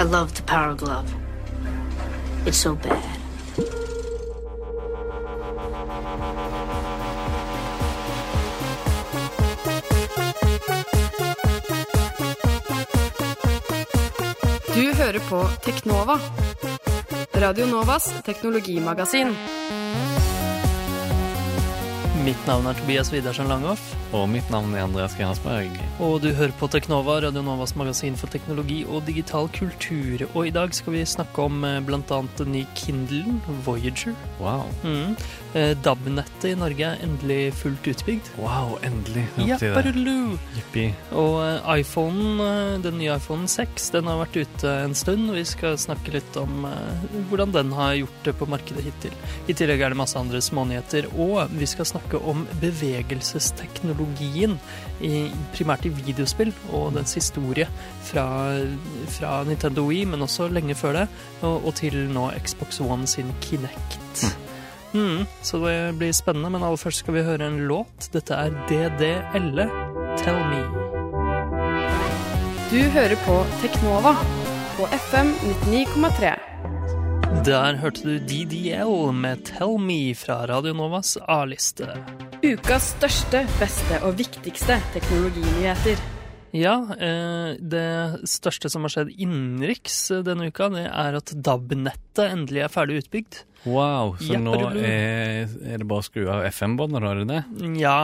I love the Power Glove. It's so bad. Du hører på Teknova. Radio Novas teknologimagasin. Mitt navn er Tobias Widersen Langhoff, Og mitt navn er Andreas Gerhardsberg. og du hører på Teknova, Radio Novas magasin for teknologi og digital kultur. Og i dag skal vi snakke om bl.a. blant annet den nye Kindlen, Voyager. Wow. Mm. Eh, DAB-nettet i Norge er endelig fullt utbygd. Wow, endelig. Japparulu! Jippi. Og iPhone, eh, den nye iPhone 6 den har vært ute en stund. Vi skal snakke litt om eh, hvordan den har gjort det på markedet hittil. I tillegg er det masse andre smånyheter. Og vi skal snakke om bevegelsesteknologien, i, primært i videospill, og dens historie fra, fra Nintendo Wii, men også lenge før det, og, og til nå Xbox One sin Kinect. Mm, så det blir spennende, men aller først skal vi høre en låt. Dette er DDL, Tell Me. Du hører på Teknova på FM 99,3. Der hørte du DDL med Tell Me fra Radio Novas A-liste. Ukas største, beste og viktigste teknologinyheter. Ja, eh, det største som har skjedd innenriks eh, denne uka, det er at DAB-nettet endelig er ferdig utbygd. Wow, så nå er, er det bare å skru av FM-båndet, da? Er det? Ja,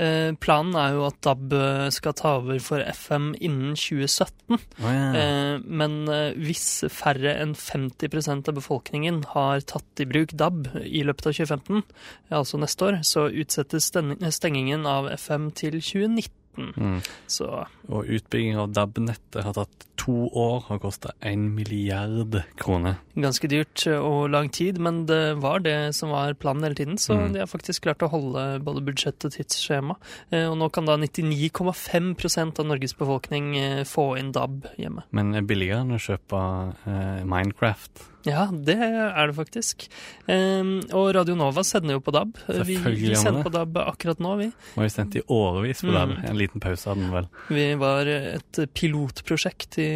eh, planen er jo at DAB skal ta over for FM innen 2017. Oh. Eh, men hvis færre enn 50% av befolkningen har tatt i bruk DAB i løpet av 2015, altså neste år, så utsettes stengingen av FM til 2019. Mm. Så Og utbygging av DAB-nettet har tatt to år har kosta én milliard kroner. ganske dyrt og lang tid, men det var det som var planen hele tiden. Så Mm. de har faktisk klart å holde både budsjett og tidsskjema. Eh, Og nå kan da 99,5% av Norges befolkning eh, få inn DAB hjemme. Men er billigere enn å kjøpe eh, Minecraft. Ja, det er det faktisk. Um, og Radio Nova sender jo på DAB. Vi, vi sender på DAB akkurat nå, vi. Vi har sendt i årevis på DAB. Mm. En liten pause hadde den vel. Vi var et pilotprosjekt i,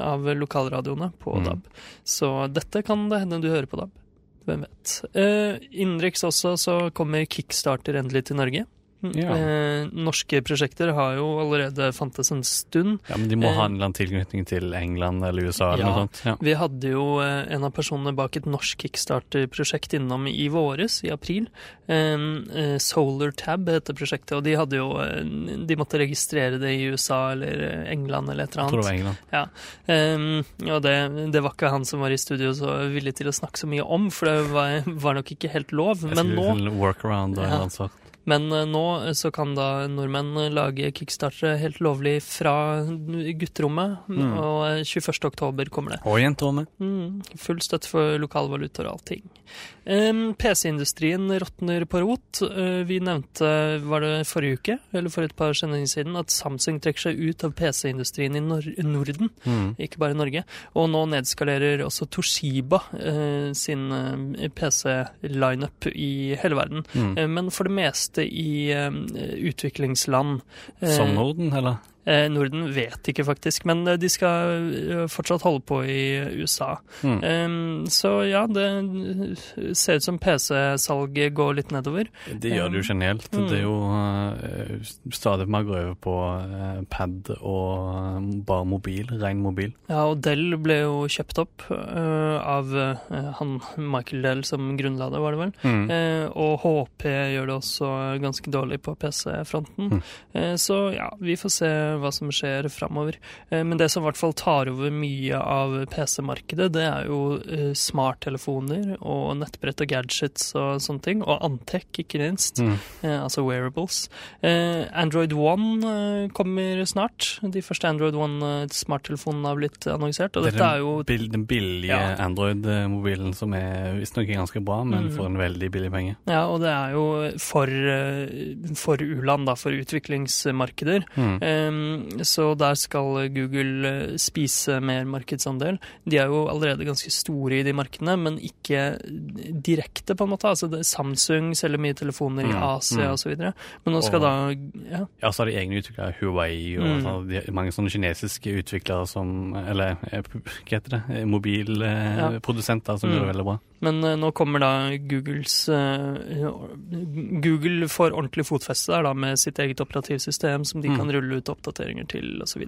av lokalradioene på Mm. DAB. Så dette kan det hende du hører på DAB. Hvem vet. Uh, innenriks også så kommer Kickstarter endelig til Norge. Ja. Eh, norske prosjekter har jo allerede fantes en stund. Ja, Men de må Eh, ha en eller annen tilknytning til England eller USA eller Ja. noe sånt. Ja. Vi hadde jo eh, en av personene bak et norsk kickstarter-prosjekt innom i våres, i april. Solar Tab heter prosjektet, og de hadde jo eh, De måtte registrere det i USA eller eh, England eller et eller annet. Jeg tror det var England. Ja. og det, det var ikke han som var i studio så villig til å snakke så mye om, for det var, var nok ikke helt lov. Jeg Men nå, workaround og Ja. ja. sånt. Men eh, nå så kan da nordmenn lage kickstartere helt lovlig fra gutterommet, Mm. og eh, 21. oktober kommer det. Og jenterommet. Mm, full støtte for lokalvalutaer og allting. PC-industrien råtner på rot. Vi nevnte, var det forrige uke, eller for et par sendinger siden, at Samsung trekker seg ut av PC-industrien i Nor Norden, Mm. ikke bare Norge. Og nå nedskalerer også Toshiba sin PC-lineup i hele verden. Mm. Men for det meste i um, utviklingsland. Uh, Som Norden, eller? Eh, Norden vet ikke faktisk, men eh, de skal eh, fortsatt holde på i USA. Mm. Så ja, det ser ut som PC-salget går litt nedover. Det gjør det jo generelt. Mm. Det er jo stadig mer går over på pad og bare mobil, ren mobil. Ja, og Dell ble jo kjøpt opp av han Michael Dell som grunnla det, var det vel. Mm. Og HP gjør det også ganske dårlig på PC-fronten. Mm. Så ja, vi får se hva som skjer framover. Eh, men det som i hvert fall tar over mye av PC-markedet, det er jo eh, smarttelefoner og nettbrett og gadgets og sånne ting. Og Antec, ikke minst. Mm. Eh, altså wearables. Android One kommer snart. De første Android One-smarttelefonene har blitt annonsert. Og Det dette er jo den billige Ja. Android-mobilen som er visstnok ganske bra, men Mm. for en veldig billig penge. Ja, og det er jo for, for u-land, da, for utviklingsmarkeder. Mm. Um, så der skal Google eh, spise mer markedsandel. De er jo allerede ganske store i de markedene, men ikke direkte, på en måte. Altså Samsung selger mye telefoner i Mm, Asia mm. osv. Men nå skal Og- da ja, Ja, så har de egne utviklere, Huawei og Mm. sånn, de mange sånne kinesiske utviklere som Eller eh, hva heter det? Mobilprodusenter Mobilprodusenter som Mm. gjør det veldig bra. Men eh, nå kommer da Googles eh, Google får ordentlig fotfeste der da med sitt eget operativsystem som de Mm. kan rulle ut oppdateringer til osv.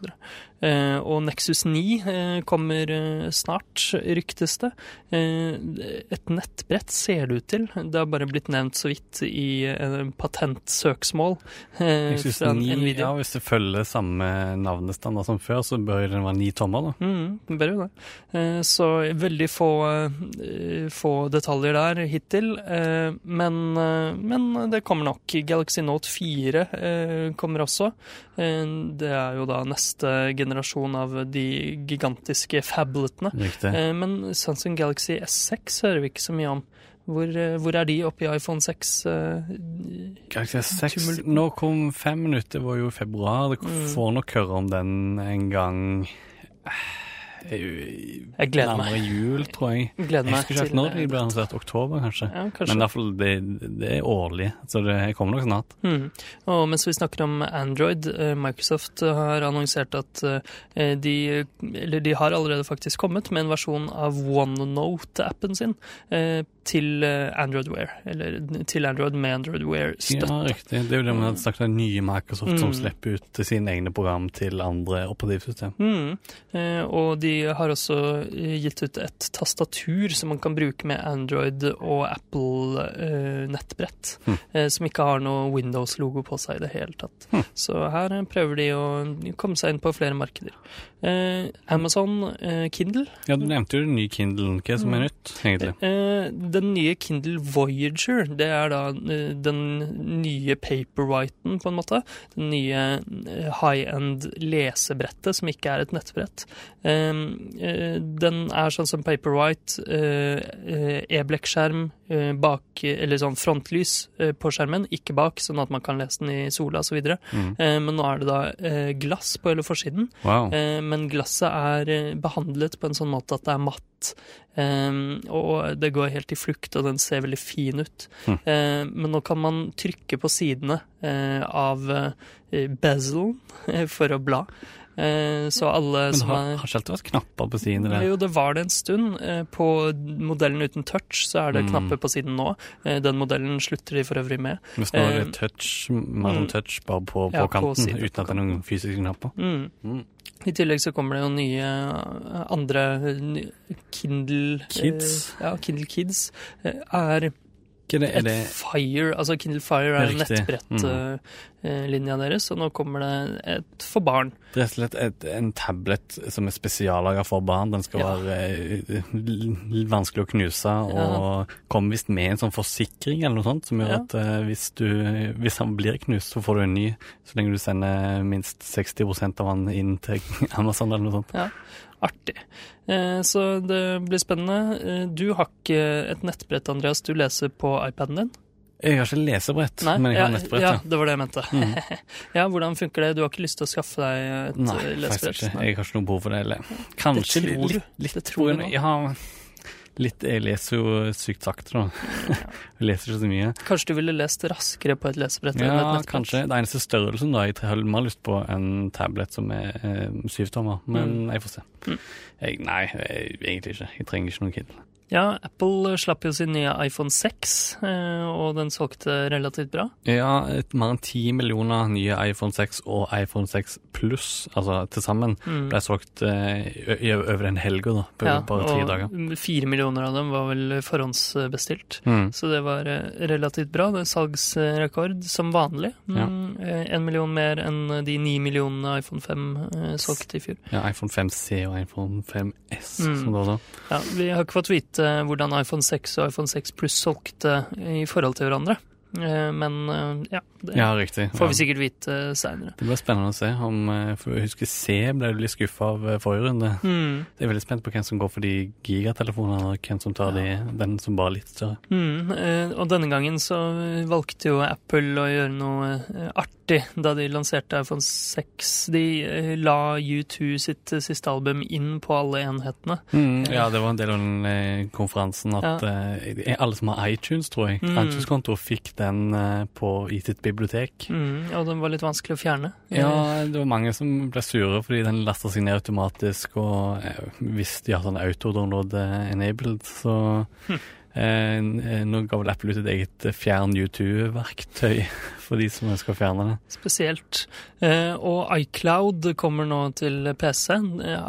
Eh, og Nexus 9 eh, kommer eh, snart, ryktes det. Et nettbrett ser det ut til. Det har bare blitt nevnt så vidt i en patentsøksmål fra Nvidia. ja, Hvis det følger samme navnestandard som før, så bør den være ni tommer, da. Mm, bør jo det. Så veldig få, få detaljer der hittil. Men, men det kommer nok. Galaxy Note 4 eh, kommer også. Det er jo da neste generasjon av de gigantiske fabletene. Riktig. Eh, Men Samsung Galaxy S6 hører vi ikke så mye om. Hvor, eh, hvor er de oppi iPhone 6? eh, Galaxy S6. Nå kom fem minutter, det var jo i februar. Du Mm. får nok høre om den en gang Jeg gleder meg. Nærmere jul, tror jeg. Gleder Jeg husker ikke helt når de eh, ble annonsert. Oktober, kanskje. Ja, kanskje. Men i hvert fall, det, det er årlig, så det kommer nok snart. Mm. Og mens vi snakker om Android, eh, Microsoft har annonsert at eh, de, eller de har allerede faktisk kommet med en versjon av OneNote-appen sin til Android Wear, eller til Android med Android Ja, Wear-støtte. riktig. Det er jo det man har sagt, om nye Microsoft som Mm. slipper ut sine egne program til andre operativsystem. Mm. Eh, og de har også eh, gitt ut et tastatur som man kan bruke med Android og Apple-nettbrett, Mm. eh, som ikke har noe Windows-logo på seg i det hele tatt. Mm. Så her eh, prøver de å komme seg inn på flere markeder. Eh, Amazon eh, Kindle. Ja, du nevnte jo den nye Kindlen. Hva er som er nytt, egentlig? Eh, den nye Kindle Voyager, det er da eh, den nye Paperwhiten, på en måte. Den nye eh, high-end lesebrettet, som ikke er et nettbrett. Eh, eh, den er sånn som Paperwhite, eh, eh, e-blekkskjerm eh, bak, eller sånn frontlys eh, på skjermen, ikke bak, sånn at man kan lese den i sola osv. Mm. Eh, men nå er det da eh, glass på hele forsiden. Wow. Men glasset er eh, behandlet på en sånn måte at det er matt. Eh, og det går helt i flukt, og den ser veldig fin ut. Mm. Eh, men nå kan man trykke på sidene eh, av bezelen for å bla. Så alle Men som har, er har ikke alltid vært knapper på siden? Eller? jo, det var det en stund. På modellen uten touch så er det Mm. knapper på siden nå. Den modellen slutter de for øvrig med. Hvis nå er det touch, mer mm. sånn touch bare på, på Ja, på kanten, siden, uten at det er noen fysiske knapper. Mm. Mm. I tillegg så kommer det jo nye eh, andre Kindle Kids? eh, Ja, Kindle Kids eh, er et Fire. Altså Kindle Fire er Riktig. Nettbrettlinja deres, og nå kommer det et for barn. rett og slett et, en tablet som er spesiallaga for barn? Den skal Ja. være eh, vanskelig å knuse, og kommer visst med en sånn forsikring eller noe sånt, som gjør Ja. at eh, hvis, du, hvis han blir knust, så får du en ny, så lenge du sender minst 60% av han inn til Amazon eller noe sånt. Artig. Eh, Så det blir spennende. Eh, Du har ikke et nettbrett, Andreas. Du leser på iPaden din? Jeg har ikke lesebrett, men jeg ja, har nettbrett. ja, Ja. det var det jeg mente. Mm. ja, hvordan funker det? Du har ikke lyst til å skaffe deg et Nei, eh, lesebrett? ikke. Jeg har ikke noe behov for det. Eller. Kanskje Det tror litt, litt Det tror jeg, nå. Ja, litt Jeg leser jo sykt sakte, da. jeg leser ikke så mye. Kanskje du ville lest raskere på et lesebrett? Ja, et Ja, kanskje. Det eneste størrelsen da, jeg har mer lyst på en tablet som er eh, syvtommer, men jeg får se. Mm. Jeg, nei, jeg, egentlig ikke. Jeg trenger ikke noen Kindle. Ja, Apple slapp jo sin nye iPhone 6, eh, og den solgte relativt bra. Ja, mer enn ti millioner nye iPhone 6 og iPhone 6 pluss, altså til sammen, Mm. ble solgt eh, over en helg da, på Ja, bare tre og dager. fire millioner av dem var vel forhåndsbestilt. Mm. Så det var eh, relativt bra. Det er salgsrekord som vanlig. Ja. Mm, eh, En million mer enn de ni millionene iPhone 5 eh, solgte i fjor. Ja, iPhone 5C og iPhone 5S, Mm. som det også. Ja, vi har ikke fått vite hvordan iPhone 6 og iPhone 6 Plus solgte i forhold til hverandre. Eh, Men eh, ja, det Ja, riktig. får vi sikkert vite seinere. Det blir spennende å se. om, eh, for Jeg husker C ble litt skuffa av eh, forrige runde. Mm. Jeg er veldig spent på hvem som går for de gigatelefonene, og hvem som tar de, den som bare er litt større. Mm, eh, og denne gangen så valgte jo Apple å gjøre noe eh, artig da de lanserte iPhone 6. De eh, la U2 sitt eh, siste album inn på alle enhetene. Ja, det var en del av den eh, konferansen at ja. alle som har iTunes, tror jeg, Mm. iTunes-konto, fikk den eh, på, i sitt bibliotek. Mm, og den var litt vanskelig å fjerne. Ja, det var mange som ble sure fordi den lasta seg ned automatisk, og eh, hvis de har sånn autodownload eh, enabled, så Hm. Eh, Nå ga vel Apple ut et eget eh, fjern U2-verktøy for de som ønsker å fjerne det. Spesielt. Eh, og iCloud kommer nå til PC.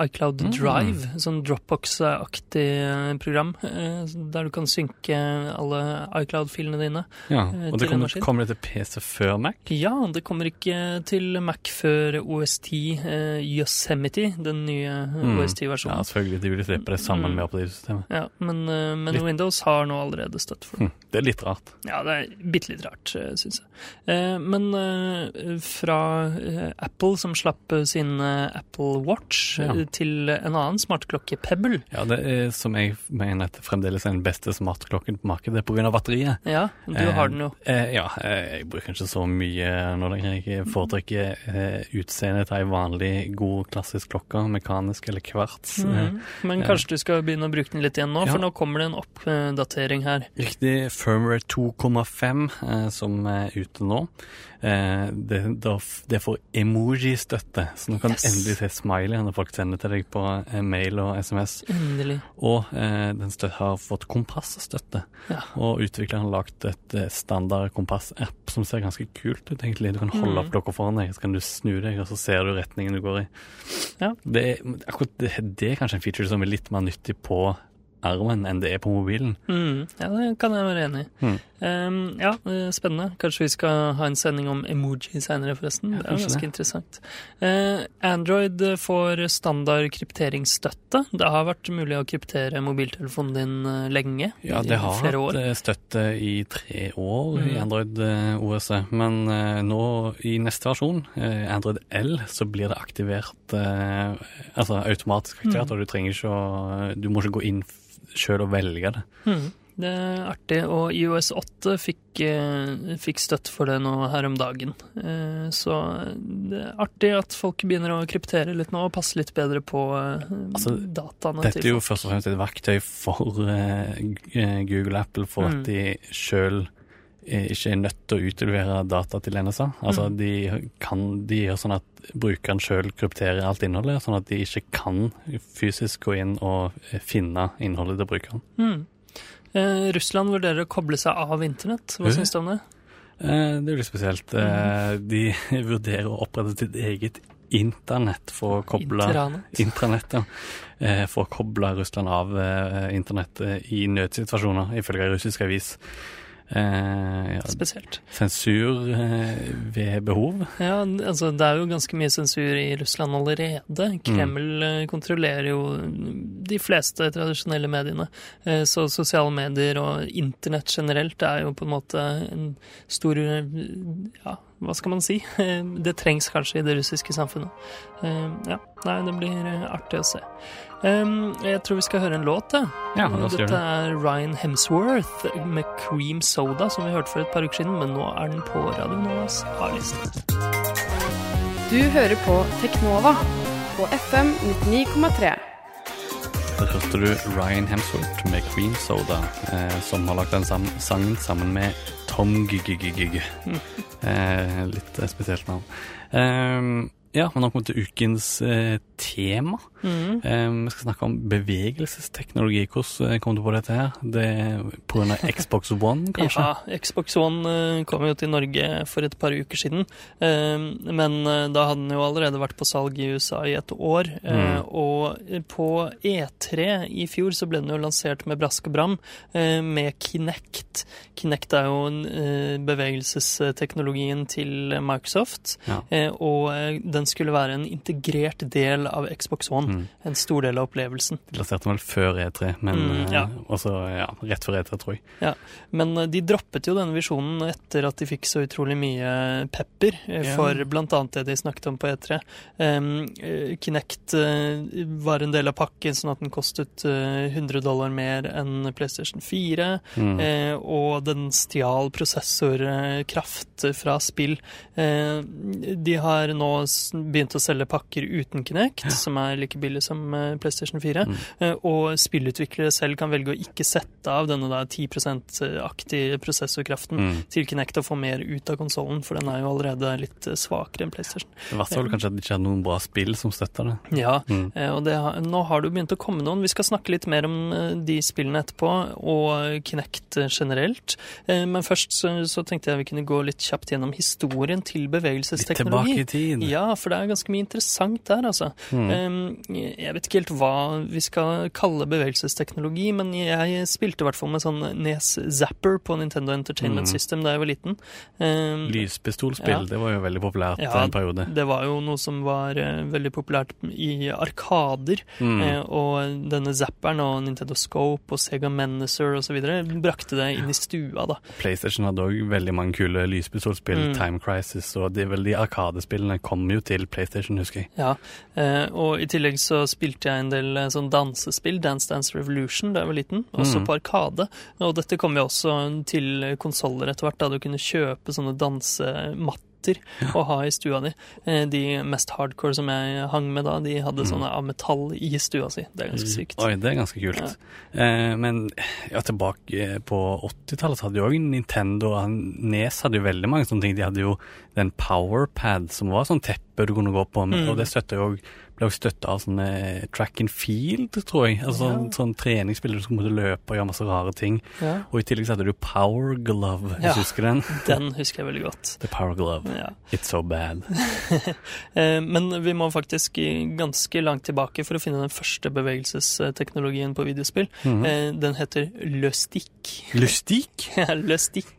iCloud Mm. Drive, sånn Dropbox-aktig eh, program, eh, der du kan synke alle iCloud-filene dine. Ja, Eh, Og det kommer, kommer det til PC før Mac? Ja, det kommer ikke til Mac før OS10 eh, Yosemite, den nye eh, Mm. OS10-versjonen. Ja, selvfølgelig. De vil slippe det sammen Mm. med operativsystemet. Ja, men, eh, men Windows har nå allerede støtte for det. Hm, Det er litt rart. Ja, det er bitte litt rart, syns jeg. Eh, Men eh, fra eh, Apple, som slapp eh, sin eh, Apple Watch, Ja. eh, til en annen smartklokke, Pebble. Ja, det er som jeg mener at fremdeles er den beste smartklokken på markedet pga. batteriet. Ja, du Eh, har den jo. Eh, ja, eh, jeg bruker ikke så mye nå lenger. Jeg foretrekker eh, utseendet til ei vanlig, god, klassisk klokke, mekanisk eller kvarts. Mm -hmm. Men kanskje du skal begynne å bruke den litt igjen nå, Ja. for nå kommer det en oppdatering her. Riktig firmware 2,5 eh, som er ute nå. Eh, det, det får emoji-støtte, så nå kan Yes. endelig se smiley når folk sender til deg på eh, mail og SMS. Endelig. Og eh, den har fått kompassstøtte. Ja. Og utvikleren har lagd et eh, standard kompass-app som ser ganske kult ut, egentlig. Du kan holde mm. opp klokka foran deg, så kan du snu deg, og så ser du retningen du går i. Ja. Det, akkurat det, det er kanskje en feature som er litt mer nyttig på armen enn det er på mobilen. Mm, ja, det kan jeg være enig i. Mm. Um, ja, eh, spennende. Kanskje vi skal ha en sending om emoji senere, forresten. Ja, det er ganske det. interessant. Uh, Android får standard krypteringsstøtte. Det har vært mulig å kryptere mobiltelefonen din eh, lenge. Ja, det har hatt støtte i tre år i Mm. Android eh, OS, men uh, nå i neste versjon, uh, Android L, så blir det aktivert Altså automatisk aktivert, Mm. og du trenger ikke å Du må ikke gå inn sjøl å velge det. Mm, det er artig. Og IOS 8 fikk, eh, fikk støtt for det nå her om dagen. Eh, så det er artig at folk begynner å kryptere litt nå og passe litt bedre på eh, Altså, dataene Dette er jo først og fremst et verktøy for Google og Apple for Mm. at de sjøl ikke er nødt til å utlevere data til NSA. Altså Mm. de kan de gjør sånn at brukeren sjøl krypterer alt innholdet, sånn at de ikke kan fysisk gå inn og eh, finne innholdet til brukeren. Mm. Eh, Russland vurderer å koble seg av internett. Hva uh. syns du om det? Eh, det er jo litt spesielt. Eh, de vurderer å opprette sitt eget internett for å koble Intranett. Ja. Eh, For å koble Russland av eh, internett eh, i nødsituasjoner, ifølge russisk avis. Eh, ja, Spesielt. sensur eh, ved behov. Ja, altså Det er jo ganske mye sensur i Russland allerede. Kreml mm. kontrollerer jo de fleste tradisjonelle mediene. Eh, Så sosiale medier og internett generelt er jo på en måte en stor eh, Ja, hva skal man si? Eh, Det trengs kanskje i det russiske samfunnet. Eh, Ja, nei, det blir artig å se. Um, Jeg tror vi skal høre en låt, jeg. Ja, Dette det. er Ryan Hemsworth med Cream Soda, som vi hørte for et par uker siden, men nå er den på Radio Novas A-liste. Du hører på Teknova på FM 99,3. Der hørte du Ryan Hemsworth med Cream Soda, eh, som har lagd den sam sangen sammen med Tom Gyggy-Gyggy. Eh, litt eh, spesielt navn. Eh, ja, men nå kommer vi til ukens eh, tema. Mm. Um, vi skal snakke om bevegelsesteknologi. Hvordan eh, kom du på dette her? Det Pga. Xbox One, kanskje? Ja, Xbox One eh, kom jo til Norge for et par uker siden. Um, men eh, da hadde den jo allerede vært på salg i USA i et år. Mm. Uh, Og på E3 i fjor så ble den jo lansert med brask og bram uh, med Kinect. Kinect er jo uh, bevegelsesteknologien til Microsoft. Ja. Og den skulle være en integrert del av Xbox One. Mm. En stor del av opplevelsen. De lanserte den vel før E3, men Mm, eh, ja. også ja, rett før E3, tror jeg. Men eh, de droppet jo denne visjonen etter at de fikk så utrolig mye pepper eh, for blant annet det de snakket om på E3. Um, eh, Kinect eh, var en del av pakken, sånn at den kostet eh, 100 dollar mer enn PlayStation 4. Mm. Eh, og den stjal prosessorkraft fra spill. Eh, de har nå begynt å selge pakker uten Kinect, som er like billig som eh, PlayStation 4. Mm. Eh, og spillutviklere selv kan velge å ikke sette av denne da 10 %-aktige prosessorkraften Mm. til Kinect og få mer ut av konsollen, for den er jo allerede litt eh, svakere enn PlayStation. Det hvert fall kanskje at det ikke hadde noen bra spill som støtter det. Ja, Mm. Og det, nå har det jo begynt å komme noen. Vi skal snakke litt mer om de spillene etterpå, og Kinect generelt. Men først så, så tenkte jeg vi kunne gå litt kjapt gjennom historien til bevegelsesteknologi. Litt tilbake i tid. Ja, for det er ganske mye interessant der, altså. Mm. Jeg vet ikke helt hva vi skal kalle bevegelsesteknologi, men jeg spilte i hvert fall med sånn Nes Zapper på Nintendo Entertainment Mm. System da jeg var liten. Eh, Lyspistolspill, Ja. det var jo veldig populært Ja, en periode. Det var jo noe som var eh, veldig populært i arkader. Mm. Eh, og denne zapperen og Nintendo Scope og Sega Menacer osv. brakte det inn i stua, da. PlayStation hadde òg veldig mange kule lyspistolspill. Mm. Time Crisis og det er vel de arkadespillene kom jo til PlayStation, husker jeg. Ja, eh, og i tillegg så spilte jeg en del eh, sånn dansespill, Dance Dance Revolution, da jeg var liten, også mm. på Arkade. Og dette kom jo også til konsoller etter hvert, da du kunne kjøpe sånne dansematter å ha i stua di. Eh, de mest hardcore som jeg hang med da, de hadde Mhm. sånne av metall i stua si. Det er ganske sykt. Oi, det er ganske kult. Ja. men ja, tilbake på 80-tallet så hadde jo òg Nintendo Nes hadde jo veldig mange sånne ting. De hadde jo den Powerpad som var sånn teppe du kunne gå på, Mm. og det støtta jo òg ble også støtta av sånne track and field, tror jeg. Altså Ja. sånn, sånn som der måtte løpe og gjøre masse rare ting. Ja, Og i tillegg så hadde du Power Glove, hvis Ja. du husker den? den husker jeg veldig godt. The Power Glove. Ja. It's so bad. Eh, Men vi må faktisk ganske langt tilbake for å finne den første bevegelsesteknologien på videospill. Mm -hmm. Den heter løstikk. Løstikk? ja, løstikk.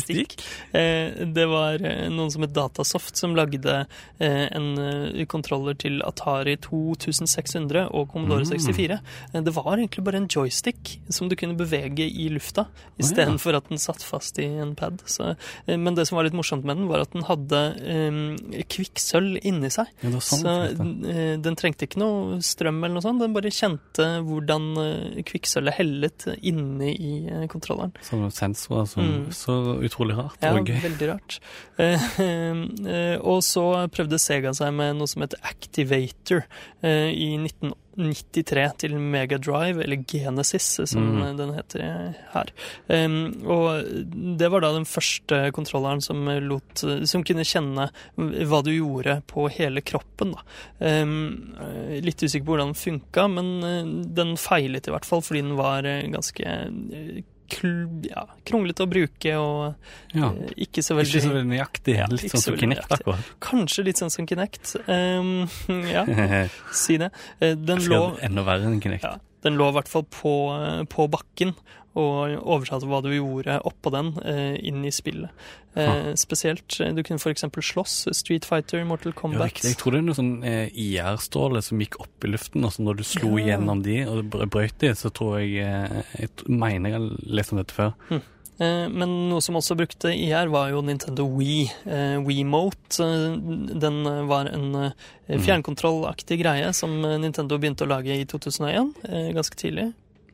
Stick. Eh, Det var noen som het Datasoft som lagde en kontroller til Atari 2600 og Commodore Mm. 64. Mm. Det var egentlig bare en joystick som du kunne bevege i lufta, ja. istedenfor at den satt fast i en pad. Så, eh, men det som var litt morsomt med den, var at den hadde um, kvikksølv inni seg. Ja, sånn Så eh, den trengte ikke noe strøm eller noe sånt, den bare kjente hvordan eh, kvikksølvet hellet inni i eh, kontrolleren. Sånne sensorer som Mm. Så utrolig rart Ja, og gøy. veldig rart. Eh, eh, og så prøvde Sega seg med noe som heter Activator eh, i 1993 til Mega Drive, eller Genesis, som Mm. den heter eh, her. Og det var da den første kontrolleren som, lot, som kunne kjenne hva du gjorde på hele kroppen. Da. Eh, litt usikker på hvordan den funka, men eh, den feilet i hvert fall, fordi den var eh, ganske eh, ja, kronglete å bruke og Ja. eh, ikke så veldig Ikke så veldig nøyaktig. Ja, Litt sånn som Kinect, akkurat. Kanskje litt sånn som Kinect. Um, ja, si det. Eh, Den lå, enda verre enn Kinect. ja, den lå i hvert fall på, eh, på bakken og oversatte hva du gjorde oppå den eh, inn i spillet. Eh, spesielt, eh, du kunne eksempel slåss, Street Fighter, Mortal Kombat. Ja, Jeg tror det er noe sånn IR-ståle som gikk opp i luften, og så når du slo Ja. gjennom de og brøt de, så tror jeg Jeg mener jeg har lest om dette før. Eh, Men noe som også brukte IR, var jo Nintendo Wii. Wiimote. Den var en Mm. fjernkontrollaktig greie som Nintendo begynte å lage i 2001, eh, ganske tidlig.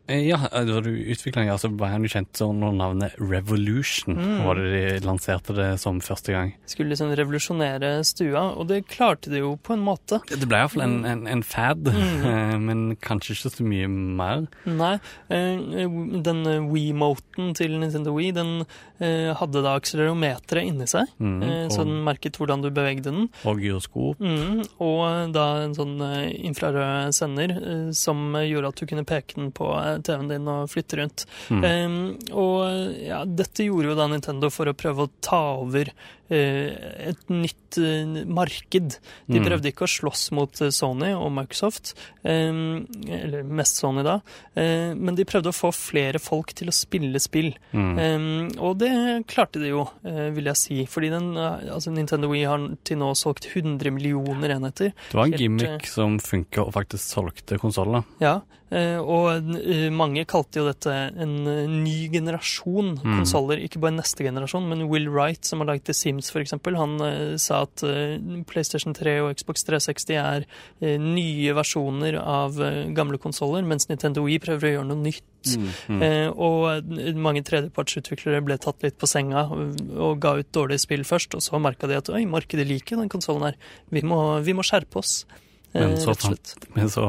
Eh, Ja, da du utvikla den, så ble jo kjent under navnet Revolution. Mm. Var det de lanserte det som første gang. Skulle liksom revolusjonere stua, og det klarte de jo på en måte. Det ble iallfall en, en, en fad, Mm. eh, men kanskje ikke så mye mer. Nei, eh, den eh, Wiimoten til Nintendo Wii, den eh, hadde da akselerometeret inni seg, Mm, eh, så den merket hvordan du bevegde den. og gyroskop. Mm, og da en sånn eh, infrarød sender eh, som gjorde at du kunne peke den på eh, TV-en din og flytte rundt. Mm. Um, og ja, dette gjorde jo da Nintendo for å prøve å ta over et nytt eh, marked. De Mm. prøvde ikke å slåss mot eh, Sony og Microsoft, eh, eller mest Sony da, eh, men de prøvde å få flere folk til å spille spill. Mm. Eh, og det klarte de jo, eh, vil jeg si. Fordi den, eh, altså Nintendo Wii har til nå solgt 100 millioner enheter. Det var en gimmick som funka og faktisk solgte konsoller. Ja, eh, og eh, mange kalte jo dette en eh, ny generasjon Mm. konsoller. Ikke bare neste generasjon, men Will Wright, som har laget The Sims f.eks., han eh, sa at eh, PlayStation 3 og Xbox 360 er eh, nye versjoner av gamle konsoller, mens Nintendo Wii prøver å gjøre noe nytt. Mm. Eh, og mange tredjepartsutviklere ble tatt litt på senga og, og ga ut dårlige spill først, og så merka de at oi, markedet liker den konsollen her. Vi må, vi må skjerpe oss. Eh, Men så fant. Men så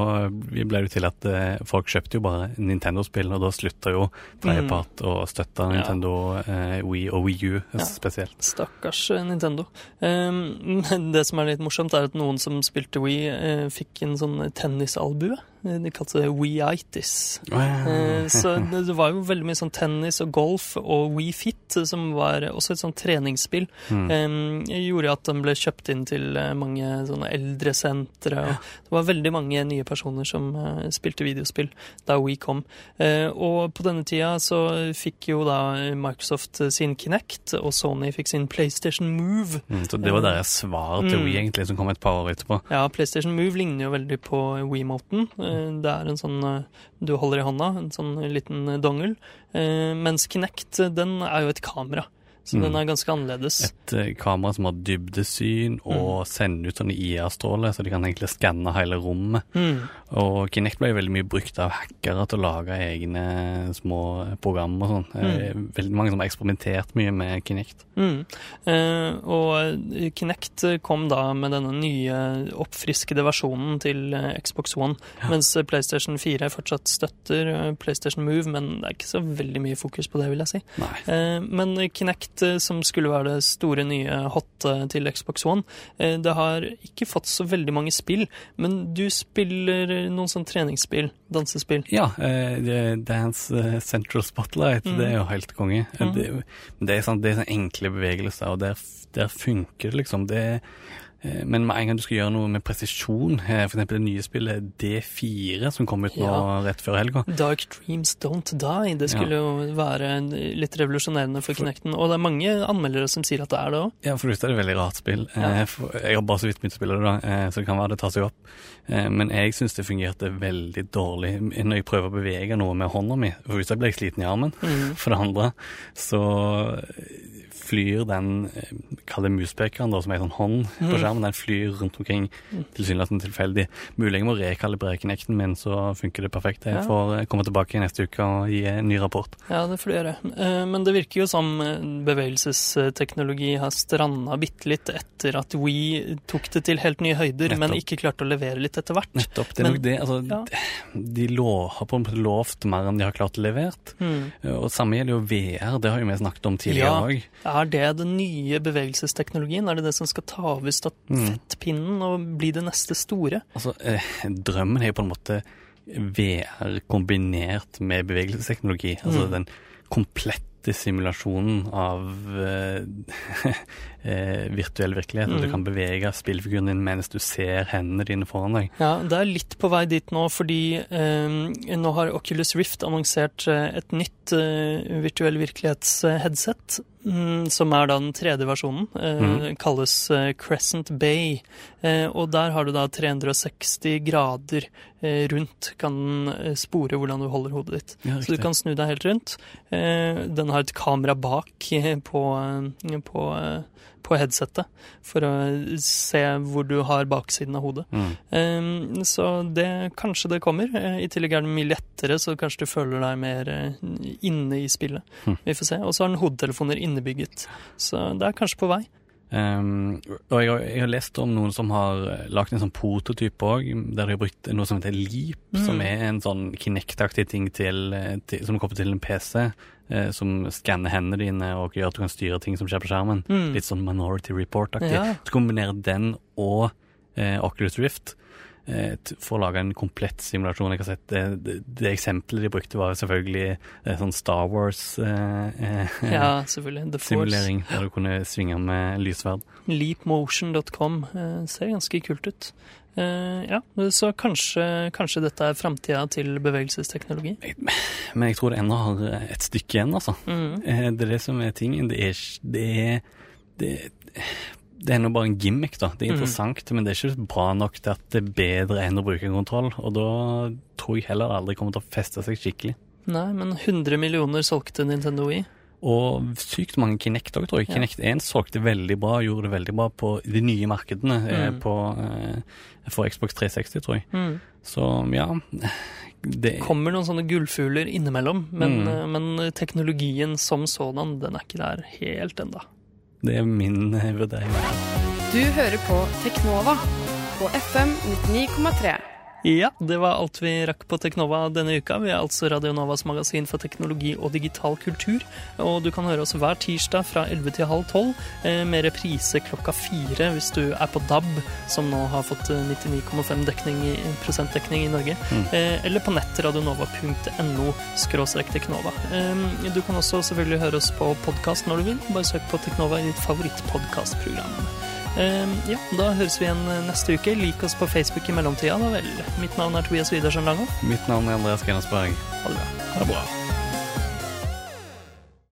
ble det til at eh, folk kjøpte jo bare Nintendo-spill, og da slutta jo tredjepart å støtte Mm. støtte Nintendo ja. Wii og Wii U Ja. spesielt. Stakkars eh, Nintendo. Men det som er litt morsomt, er at noen som spilte Wii, eh, fikk en sånn tennisalbue. Eh, De kalte det Wii-itis. Eh, Så det var jo veldig mye sånn tennis og golf og Wii Fit, eh, som var også et sånt treningsspill. Mm. Gjorde at den ble kjøpt inn til eh, mange sånne eldresentre. Det var veldig mange nye personer som spilte videospill da Wii kom. Og på denne tida så fikk jo da Microsoft sin Kinect, og Sony fikk sin PlayStation Move. Mm, så det var deres svar til Mm. Wii, egentlig, som kom et par år etterpå. Ja, PlayStation Move ligner jo veldig på Wii-måten. Eh, Det er en sånn eh, du holder i hånda, en sånn liten eh, dongel. Eh, Mens Kinect, eh, den er jo et kamera. Så Mm. den er ganske annerledes. Et uh, kamera som har dybdesyn og Mm. sender ut sånne IR-stråler, så de kan egentlig skanne hele rommet. Mm. Og Kinect ble veldig mye brukt av hackere til å lage egne små program og sånn. Mm. Veldig mange som har eksperimentert mye med Kinect. Mm. Eh, og Kinect kom da med denne nye oppfriskede versjonen til eh, Xbox One, mens eh, PlayStation 4 fortsatt støtter eh, PlayStation Move, men det er ikke så veldig mye fokus på det, vil jeg si. Nei. Eh, men Kinect, eh, som skulle være det store nye hotte til Xbox One, eh, det har ikke fått så veldig mange spill, men du spiller eh, noen sånn treningsspill, dansespill. Ja, eh, Dance eh, Central Spotlight, Mm. det er jo helt konge. Eh, Mm. Det, det, er sånn, det er sånn enkle bevegelser, og der, der funker det liksom. Det, eh, men med en gang du skal gjøre noe med presisjon, f.eks. for eksempel det nye spillet D4 som kom ut nå Ja. rett før helga, Dark Dreams Don't Die. Det skulle jo være litt revolusjonerende for Kinecten. Og det er mange anmeldere som sier at det er det òg. Ja, for det er et veldig rart spill. Ja. Eh, Jeg har bare så vidt begynt å spille det, da, eh, så det kan være det tar seg opp. Eh, Men jeg syns det fungerte veldig dårlig når jeg prøver å bevege noe med hånda mi. For hvis jeg blir sliten i armen, Mm. for det andre, så flyr den, eh, kall det muspekeren, da, som er en sånn hånd på Mm. Skjermen, den flyr rundt omkring tilsynelatende tilfeldig. Mulig jeg må rekalibrere Kinecten min, så funker det perfekt. Jeg får eh, komme tilbake neste uke og gi en ny rapport. Ja, det får du gjøre. Eh, Men det virker jo som eh, bevegelsesteknologi har stranda bitte litt etter at We tok det til helt nye høyder, men ikke klarte å levere litt etter hvert. Nettopp. Det er Men- nok det. Altså, ja. De har på en måte lovt mer enn de har klart å levere. Mm. Og samme gjelder jo VR, det har jo vi snakket om tidligere Ja. Er det den nye bevegelsesteknologien? Er det det som skal ta over stafettpinnen og bli det neste store? Altså, eh, drømmen er jo på en måte VR kombinert med bevegelsesteknologi. Altså Mm. den komplette simulasjonen av eh, eh, virtuell virkelighet. Mm. du Mm. kan bevege spillfiguren din mens du ser hendene dine foran deg. Ja, det er litt på vei dit nå, fordi eh, nå har Oculus Rift annonsert et nytt eh, virtuell virkelighets-headset, mm, som er da den tredje versjonen. Eh, Mhm. Kalles eh, Crescent Bay. Eh, og der har du da 360 grader rundt, kan spore hvordan du holder hodet ditt. Ja, Så du kan snu deg helt rundt. Den har et kamera bak på, på, på headsetet, for å se hvor du har baksiden av hodet. Mm. Så det, kanskje det kommer. I tillegg er det mye lettere, så kanskje du føler deg mer inne i spillet. Hm. Vi får se. Og så har den hodetelefoner innebygget. Så det er kanskje på vei. Um, og jeg har, jeg har lest om noen som har lagd en sånn prototype òg, der de har brukt noe som heter Leap, Mm. som er en sånn Kinect-aktig ting til, til, som kommer til en PC, eh, som skanner hendene dine og gjør at du kan styre ting som skjer på skjermen. Mm. Litt sånn Minority Report-aktig. Ja. Så kombinerer den og eh, Oculus Rift. Eh, for å lage en komplett simulasjon. Jeg har sett det, det, det eksempelet de brukte, var selvfølgelig eh, sånn Star Wars-simulering, Ja, selvfølgelig. The Force. der du kunne svinge med lysverd. Leapmotion.com eh, ser ganske kult ut. Eh, ja, så kanskje, kanskje dette er framtida til bevegelsesteknologi. Men jeg tror det ennå har et stykke igjen, altså. Mm. Eh, Det er det som er tingen. Det er Det er, det, det er nå bare en gimmick, da. Det er interessant, interessant, men det er ikke bra nok til at det er bedre enn å bruke kontroll. Og da tror jeg heller aldri kommer til å feste seg skikkelig. Nei, men 100 millioner solgte Nintendo i. Og sykt mange Kinect òg, tror jeg. Ja. Kinect 1 solgte veldig bra, gjorde det veldig bra på de nye markedene eh, Mm. på, eh, for Xbox 360, tror jeg. Mm. Så ja det, kommer noen sånne gullfugler innimellom, men, Mm. eh, men teknologien som sådan, den er ikke der helt enda. Det er min eh, vurdering. Du hører på Teknova på FM 99,3. Ja, det var alt vi rakk på Teknova denne uka. Vi er altså Radionovas magasin for teknologi og digital kultur. Og du kan høre oss hver tirsdag fra 11 til halv 12, eh, med reprise klokka fire hvis du er på DAB, som nå har fått eh, 99,5 dekning prosentdekning i Norge. Mm. eller på nett radionova.no skråstrek Teknova. Eh, du kan også selvfølgelig høre oss på podkast når du vil. Bare søk på Teknova i ditt favorittpodkastprogram. Eh, ja, da høres vi igjen neste uke. Lik oss på Facebook i mellomtida, da vel. Mitt navn er Tobias Widersen Langhoff. Mitt navn er Andreas Genesberg. Ha det bra. Ha det bra.